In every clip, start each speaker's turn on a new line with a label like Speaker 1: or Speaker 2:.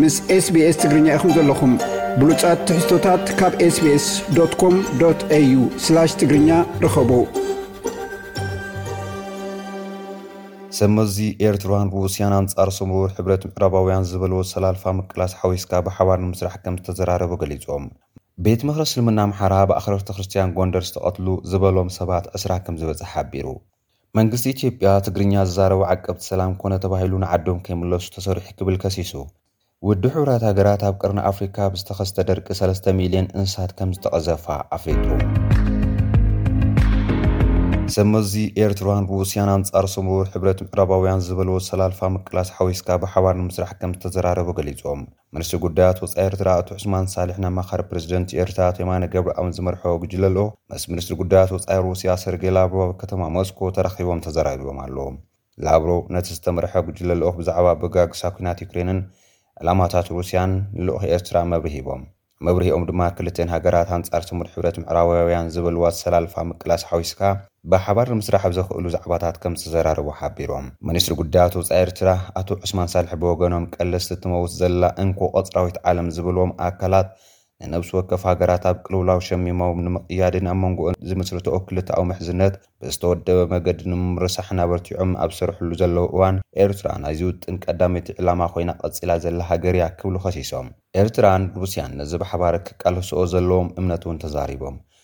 Speaker 1: ምስ ኤስቢኤስ ትግርኛ ኢኹም ዘለኹም። ብሉጻት ትሕዝቶታት ካብ ኤስቢኤስ ዶት ኮም ዶት ኤዩ ስላሽ ትግርኛ ርኸቡ።
Speaker 2: ሰብ መዚ ኤርትራውያን ሩስያን ኣንጻር ሰሙራዊ ሕብረት ምዕራባውያን ዝበልዎ ኣሰላልፋ ምቅላስ ሓዊስካ ብሓባር ንምስራሕ ከምዝተዘራረቡ ገሊጾም። ቤት ምኽሪ እስልምና ኣምሓራ ብኣኽረርቲ ክርስትያን ጎንደር ዝተቐትሉ ዝበሎም ሰባት ዕስራ ከምዝበፅሐ ሓቢሩ። መንግስቲ ኢትዮጵያ ትግርኛ ዝዛረቡ ዓቀብቲ ሰላም ኮነ ተባሂሉ ንዓዶም ከይምለሱ ተሰሪሑ ክብል ከሲሱ። ውድብ ሕቡራት ሃገራት ኣብ ቀርኒ ኣፍሪካ ብዝተኸስተ ደርቂ ሰለስተ ሚሊየን እንስሳት ከምዝተቐዘፋ ኣፍሊጡ። ሰብ መዚ ኤርትራውያን ሩስያን ኣንጻር ስምቡር ሕብረት ምዕራባውያን ዝበልዎ ኣሰላልፋ ምቅላስ ሓዊስካ ብሓባር ንምስራሕ ከምዝተዘራረቡ ገሊጾም። ምንስትሪ ጉዳያት ወጻኢ ኤርትራ ኣቶ ዑስማን ሳልሕ ንኣማኻሪ ፕረዚደንት ኤርትራ ኣቶ የማነ ገብረኣብን ዝመርሖ ጉጅለ ልኡኽ ምስ ምንስትሪ ጉዳያት ወጻኢ ሩስያ ሰርጌ ላቭሮቭ ኣብ ከተማ ሞስኮ ተራኺቦም ተዘራሪቦም ኣለዉ። ላቭሮቭ ነቲ ዝተመርሐ ጉጅለ ልኡኽ ብዛዕባ ኣበጋግሳ ኲናት ዩክሬንን ዕላማታት ሩስያን ንልኡኽ ኤርትራ መብርሂ ሂቦም። ኣብ መብርሂኦም ድማ ክልቲኤን ሃገራት ኣንጻር ስሙር ሕብረት ምዕራባውያን ዝበልዎ ኣሰላልፋ ምቅላስ ሓዊስካ ብሓባር ንምስራሕ ኣብ ዘኽእሉ ዛዕባታት ከምዝተዘራረቡ ሓቢሮም። ሚኒስትሪ ጉዳያት ወፃኢ ኤርትራ ኣቶ ዑስማን ሳልሕ ብወገኖም ቀለስቲ እትመውት ዘላ እንኮ ቐፅራዊት ዓለም ዝበልዎም ኣካላት ንነብሲ ወከፍ ሃገራት ኣብ ቅልውላው ሸሚሞም ንምቕያድን ኣብ መንጎኦን ዝምስርትኦ ክልተኣዊ ምሕዝነት ብዝተወደበ መገዲ ንምምርሳሕን ኣበርቲዖም ኣብ ዝሰርሕሉ ዘለዉ እዋን ኤርትራ ናይዚ ውጥን ቀዳመይቲ ዒላማ ኮይና ቐፂላ ዘላ ሃገር እያ ክብሉ ከሲሶም። ኤርትራን ሩስያን ነዚ ብሓባር ክቃለስኦ ዘለዎም እምነት እውን ተዛሪቦም።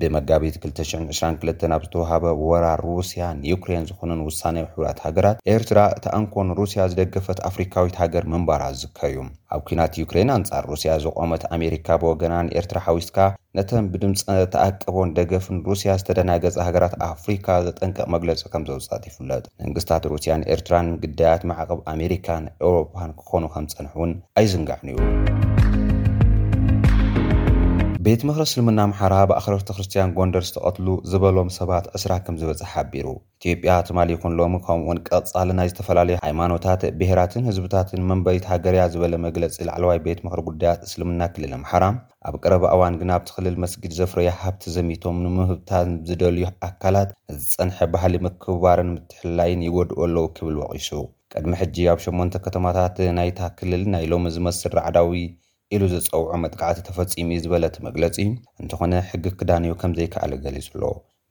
Speaker 2: ብመጋቢት ክልተ ሽሕን ዕስራን ክልተን ኣብ ዝተውሃበ ወራር ሩስያ ንዩክሬን ዝኹንን ውሳኔ ውሕብራት ሃገራት፣ ኤርትራ እታ እንኮ ንሩስያ ዝደገፈት ኣፍሪካዊት ሃገር ምንባራ ዝዝከር'ዩ። ኣብ ኲናት ዩክሬን ኣንጻር ሩስያ ዝቖመት ኣሜሪካ ብወገና ንኤርትራ ሓዊስካ ነተን ብድምጸ ተኣቅቦን ደገፍን ሩስያ ዝተደናገጻ ሃገራት ኣፍሪካ ዘጠንቅቕ መግለጺ ከምዘውጽኣት ይፍለጥ። መንግስታት ሩስያን ኤርትራን ግዳያት ማዕቕብ ኣሜሪካን ኤውሮፓን ክኾኑ ከም ዝጸንሑ እውን ኣይዝንጋዕን'ዩ። ቤት ምኽሪ እስልምና ኣምሓራ ብኣኽረርቲ ክርስትያን ጎንደር ዝተቐትሉ ዝበሎም ሰባት ዕስራ ከም ዝበጽሕ ሓቢሩ። ኢትዮጵያ ትማሊ ይኹን ሎሚ ከምኡ'ውን ቀጻሊ ናይ ዝተፈላለዩ ሃይማኖታት፣ ብሄራትን ህዝብታትን መንበሪት ሃገር'ያ ዝበለ መግለጺ ላዕለዋይ ቤት ምኽሪ ጉዳያት እስልምና ክልል ኣምሓራ፣ ኣብ ቀረባ እዋን ግና ኣብቲ ክልል መስጊድ ዘፍረዮ ሃብቲ ዘሚቶም ንምብታን ዝደልዩ ኣካላት ንዝጸንሐ ባህሊ ምክብባርን ምትሕልላይን ይጎድእዎ ኣለዉ ክብል ወቒሱ። ቅድሚ ሕጂ ኣብ ሸሞንተ ከተማታት ናይታ ክልል ናይ ሎሚ ዝመስል ራዕዳዊ ኢሉ ዝጸውዖ መጥቃዕቲ ተፈጺሙ'ዩ ዝበለ እቲ መግለጺ፣ እንተኾነ ሕጊ ክዳንዮ ከምዘይከኣለ ገሊጹ'ሎ።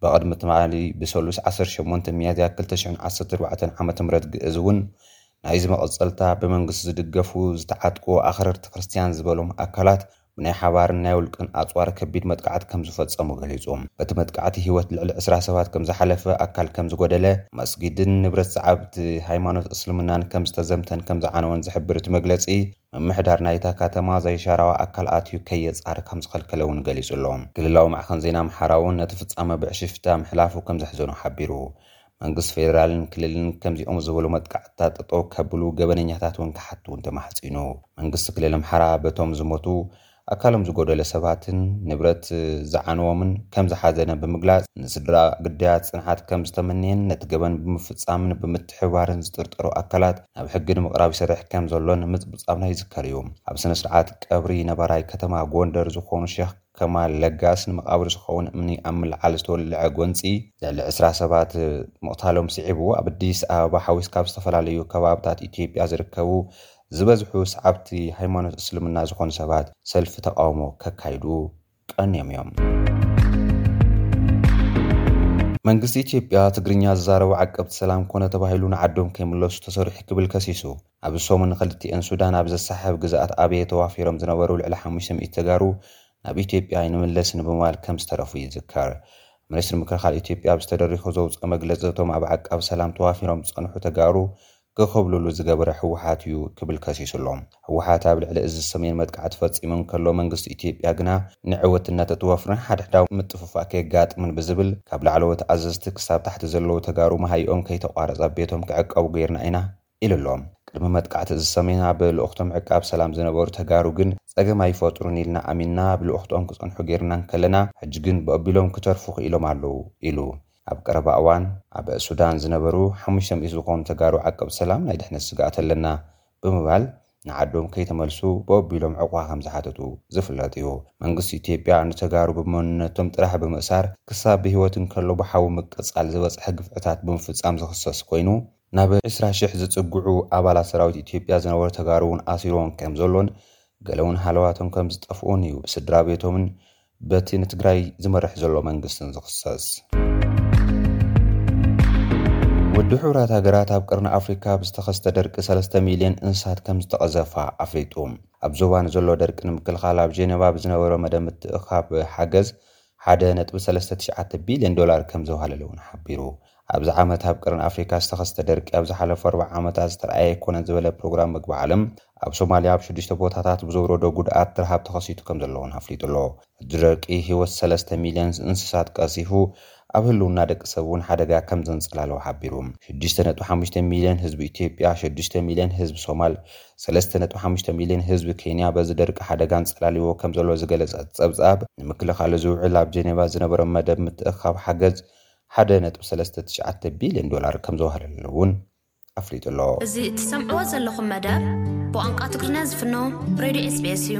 Speaker 2: ብቕድሚ ትማሊ ብሰሉስ ዓሰርተ ሸሞንተ ሚያዝያ ክልተ ሽሕን ዓሰርተ ኣርባዕተን ዓመተ ምህረት ግእዝ'ውን ናይዚ መቐጸልታ ብመንግስቲ ዝድገፉ ዝተዓጥቁ ኣኽረርቲ ክርስትያን ዝበሎም ኣካላት ብናይ ሓባርን ናይ ውልቅን ኣጽዋር ከቢድ መጥቃዕቲ ከም ዝፈጸሙ ገሊጹ። በቲ መጥቃዕቲ ህይወት ልዕሊ ዕስራ ሰባት ከም ዝሓለፈ፣ ኣካል ከም ዝጎደለ፣ መስጊድን ንብረት ሰዓብቲ ሃይማኖት እስልምናን ከም ዝተዘምተን ከም ዝዓነወን ዝሕብር እቲ መግለጺ፣ ምምሕዳር ናይታ ከተማ ዘይሻራዊ ኣካል ኣትዩ ከየጻሪ ከም ዝኸልከለ'ውን ገሊጹ'ሎ። ክልላዊ ማዕኸን ዜና ኣምሓራ'ውን ነቲ ፍጻመ ብዕሽሽታ ምሕላፉ ከም ዘሕዘኖ ሓቢሩ። መንግስቲ ፌደራልን ክልልን ከምዚኦም ዝበሉ መጥቃዕትታት ጠጠው ከብሉ ገበነኛታት እውን ክሓቱ እውን ተማሕፂኑ። መንግስቲ ክልል ኣምሓራ በቶም ዝሞቱ፣ ኣካሎም ዝጎደለ ሰባትን ንብረት ዝዓነዎምን ከምዝሓዘነ ብምግላፅ፣ ንስድራ ግዳያት ፅንዓት ከምዝተመነየን ነቲ ገበን ብምፍፃምን ብምትሕብባርን ዝጥርጠሩ ኣካላት ናብ ሕጊ ንምቕራብ ይሰርሕ ከምዘሎን ምፅብፃብና ይዝከር እዩ። ኣብ ስነ-ስርዓት ቀብሪ ነባራይ ከተማ ጎንደር ዝኾኑ ሼኽ ከማል ለጋስ ንመቓብሩ ዝኸውን እምኒ ኣብ ምልዓል ዝተወልዐ ጎንፂ ልዕሊ ዕስራ ሰባት ምቕታሎም ስዒቡ ኣብ ኣዲስ ኣበባ ሓዊስካ ኣብ ዝተፈላለዩ ከባብታት ኢትዮጵያ ዝርከቡ ዝበዝሑ ሰዓብቲ ሃይማኖት እስልምና ዝኾኑ ሰባት ሰልፊ ተቓውሞ ከካይዱ ቀንዮም እዮም። መንግስቲ ኢትዮጵያ ትግርኛ ዝዛረቡ ዓቀብቲ ሰላም ኮነ ተባሂሉ ንዓዶም ከይምለሱ ተሰሪሑ ክብል ከሲሱ። ኣብዚ ሰሙን ንክልቲኤን ሱዳን ኣብ ዘሰሓሕብ ግዝኣት ኣብየ ተዋፊሮም ዝነበሩ ልዕሊ ሓሙሽተ ሚእቲ ተጋሩ ናብ ኢትዮጵያ ኣይንምለስን ብምባል ከም ዝተረፉ ይዝከር። ሚኒስትሪ ምክልኻል ኢትዮጵያ ኣብ ዝተደሪኹ ዘውፀኦ መግለፂ እቶም ኣብ ዓቃቢ ሰላም ተዋፊሮም ዝፀንሑ ተጋሩ ክኹብልሉ ዝገበረ ህወሓት እዩ ክብል ከሲሱ ኣሎ። ህወሓት ኣብ ልዕሊ እዚ ሰሜን መጥቃዕቲ ፈፂሙ እንከሎ መንግስቲ ኢትዮጵያ ግና ንዕውትነት እቲ ወፍርን ሓድሕዳዊ ምጥፍፋእ ከየጋጥምን ብዝብል ካብ ላዕለዎት ኣዘዝቲ ክሳብ ታሕቲ ዘለዉ ተጋሩ መሃይኦም ከይተቋረፀ ኣብ ቤቶም ክዕቀቡ ገይርና ኢና ኢሉ ኣሎ። ቅድሚ መጥቃዕቲ እዚ ሰሜን ኣብ ልኡኽቶም ዕቃብ ሰላም ዝነበሩ ተጋሩ ግን ፀገም ኣይፈጥሩን ኢልና ኣሚንና ኣብ ልኡኽትኦም ክፀንሑ ገይርና እንከለና ሕጂ ግን ብኦቢሎም ክተርፉ ክኢሎም ኣለው ኢሉ። ኣብ ቀረባ እዋን ኣብ ሱዳን ዝነበሩ ሓሙሽተ ሚእቲ ዝኾኑ ተጋሩ ዓቀብቲ ሰላም ናይ ድሕነት ስግኣት ኣለና ብምባል ንዓዶም ከይተመልሱ ብኦቢሎም ዕቑባ ከምዝሓተቱ ዝፍለጥ እዩ። መንግስቲ ኢትዮጵያ ንተጋሩ ብመንነቶም ጥራሕ ብምእሳር ክሳብ ብህይወት እንከለው ብሓዊ ምቅፃል ዝበፅሐ ግፍዕታት ብምፍፃም ዝኽሰስ ኮይኑ፣ ናብ ዕስራ ሽሕ ዝጽግዑ ኣባላት ሰራዊት ኢትዮጵያ ዝነበሩ ተጋሩ እውን ኣሲሩዎም ከም ዘሎን ገለ እውን ሃለዋቶም ከም ዝጠፍኡን እዩ ብስድራ ቤቶምን በቲ ንትግራይ ዝመርሕ ዘሎ መንግስትን ዝኽሰስ። ውድብ ሕቡራት ሃገራት ኣብ ቀርኒ ኣፍሪካ ኣብ ዝተኸስተ ደርቂ ሰለስተ ሚልየን እንስሳት ከም ዝተቐዘፋ ኣፍሊጡ። ኣብ ዞባ ንዘሎ ደርቂ ንምክልኻል ኣብ ጄኔቫ ብዝነበሮ መደብ ምትእኽኻብ ሓገዝ ሓደ ነጥቢ ሰለስተ ትሽዓተ ቢልዮን ዶላር ከምዘዋህለለ እውን ሓቢሩ። ኣብዚ ዓመት ኣብ ቀርኒ ኣፍሪካ ዝተኸስተ ደርቂ ኣብ ዝሓለፉ ኣርብዓ ዓመታት ዝተርኣየ ኣይኮነን ዝበለ ፕሮግራም ምግቢ ዓለም፣ ኣብ ሶማሊያ ኣብ ሽዱሽተ ቦታታት ብዘውረዶ ጉድኣት ረሃብ ተኸሲቱ ከምዘሎ እውን ኣፍሊጡ ኣሎ። እቲ ደርቂ ህይወት ሰለስተ ሚልዮን እንስሳት ቀዚፉ ኣብ ህልውና ደቂ ሰብ እውን ሓደጋ ከምዘንፀላለወ ሓቢሩ። ሽዱሽተ ነጥቢ ሓሙሽተ ሚልዮን ህዝቢ ኢትዮጵያ፣ ሽዱሽተ ሚልዮን ህዝቢ ሶማል፣ ሰለስተ ነጥቢ ሓሙሽተ ሚልየን ህዝቢ ኬንያ በዚ ደርቂ ሓደጋ ኣንጸላልይዎ ከምዘሎ ዝገለጸ እቲ ጸብጻብ፣ ንምክልኻሉ ዝውዕል ኣብ ጀኔቫ ዝነበሮም መደብ ምትእኽኻብ ሓገዝ ሓደ ነጥቢ ሰለስተ ትሽዓተ ቢልየን ዶላር ከምዝዋህለለሉ'ውን ኣፍሊጡ ኣሎ።
Speaker 3: እዚ እትሰምዕዎ ዘለኹም መደብ ብቋንቋ ትግርኛ ዝፍኖ ሬድዮ ኤስቢኤስ እዩ።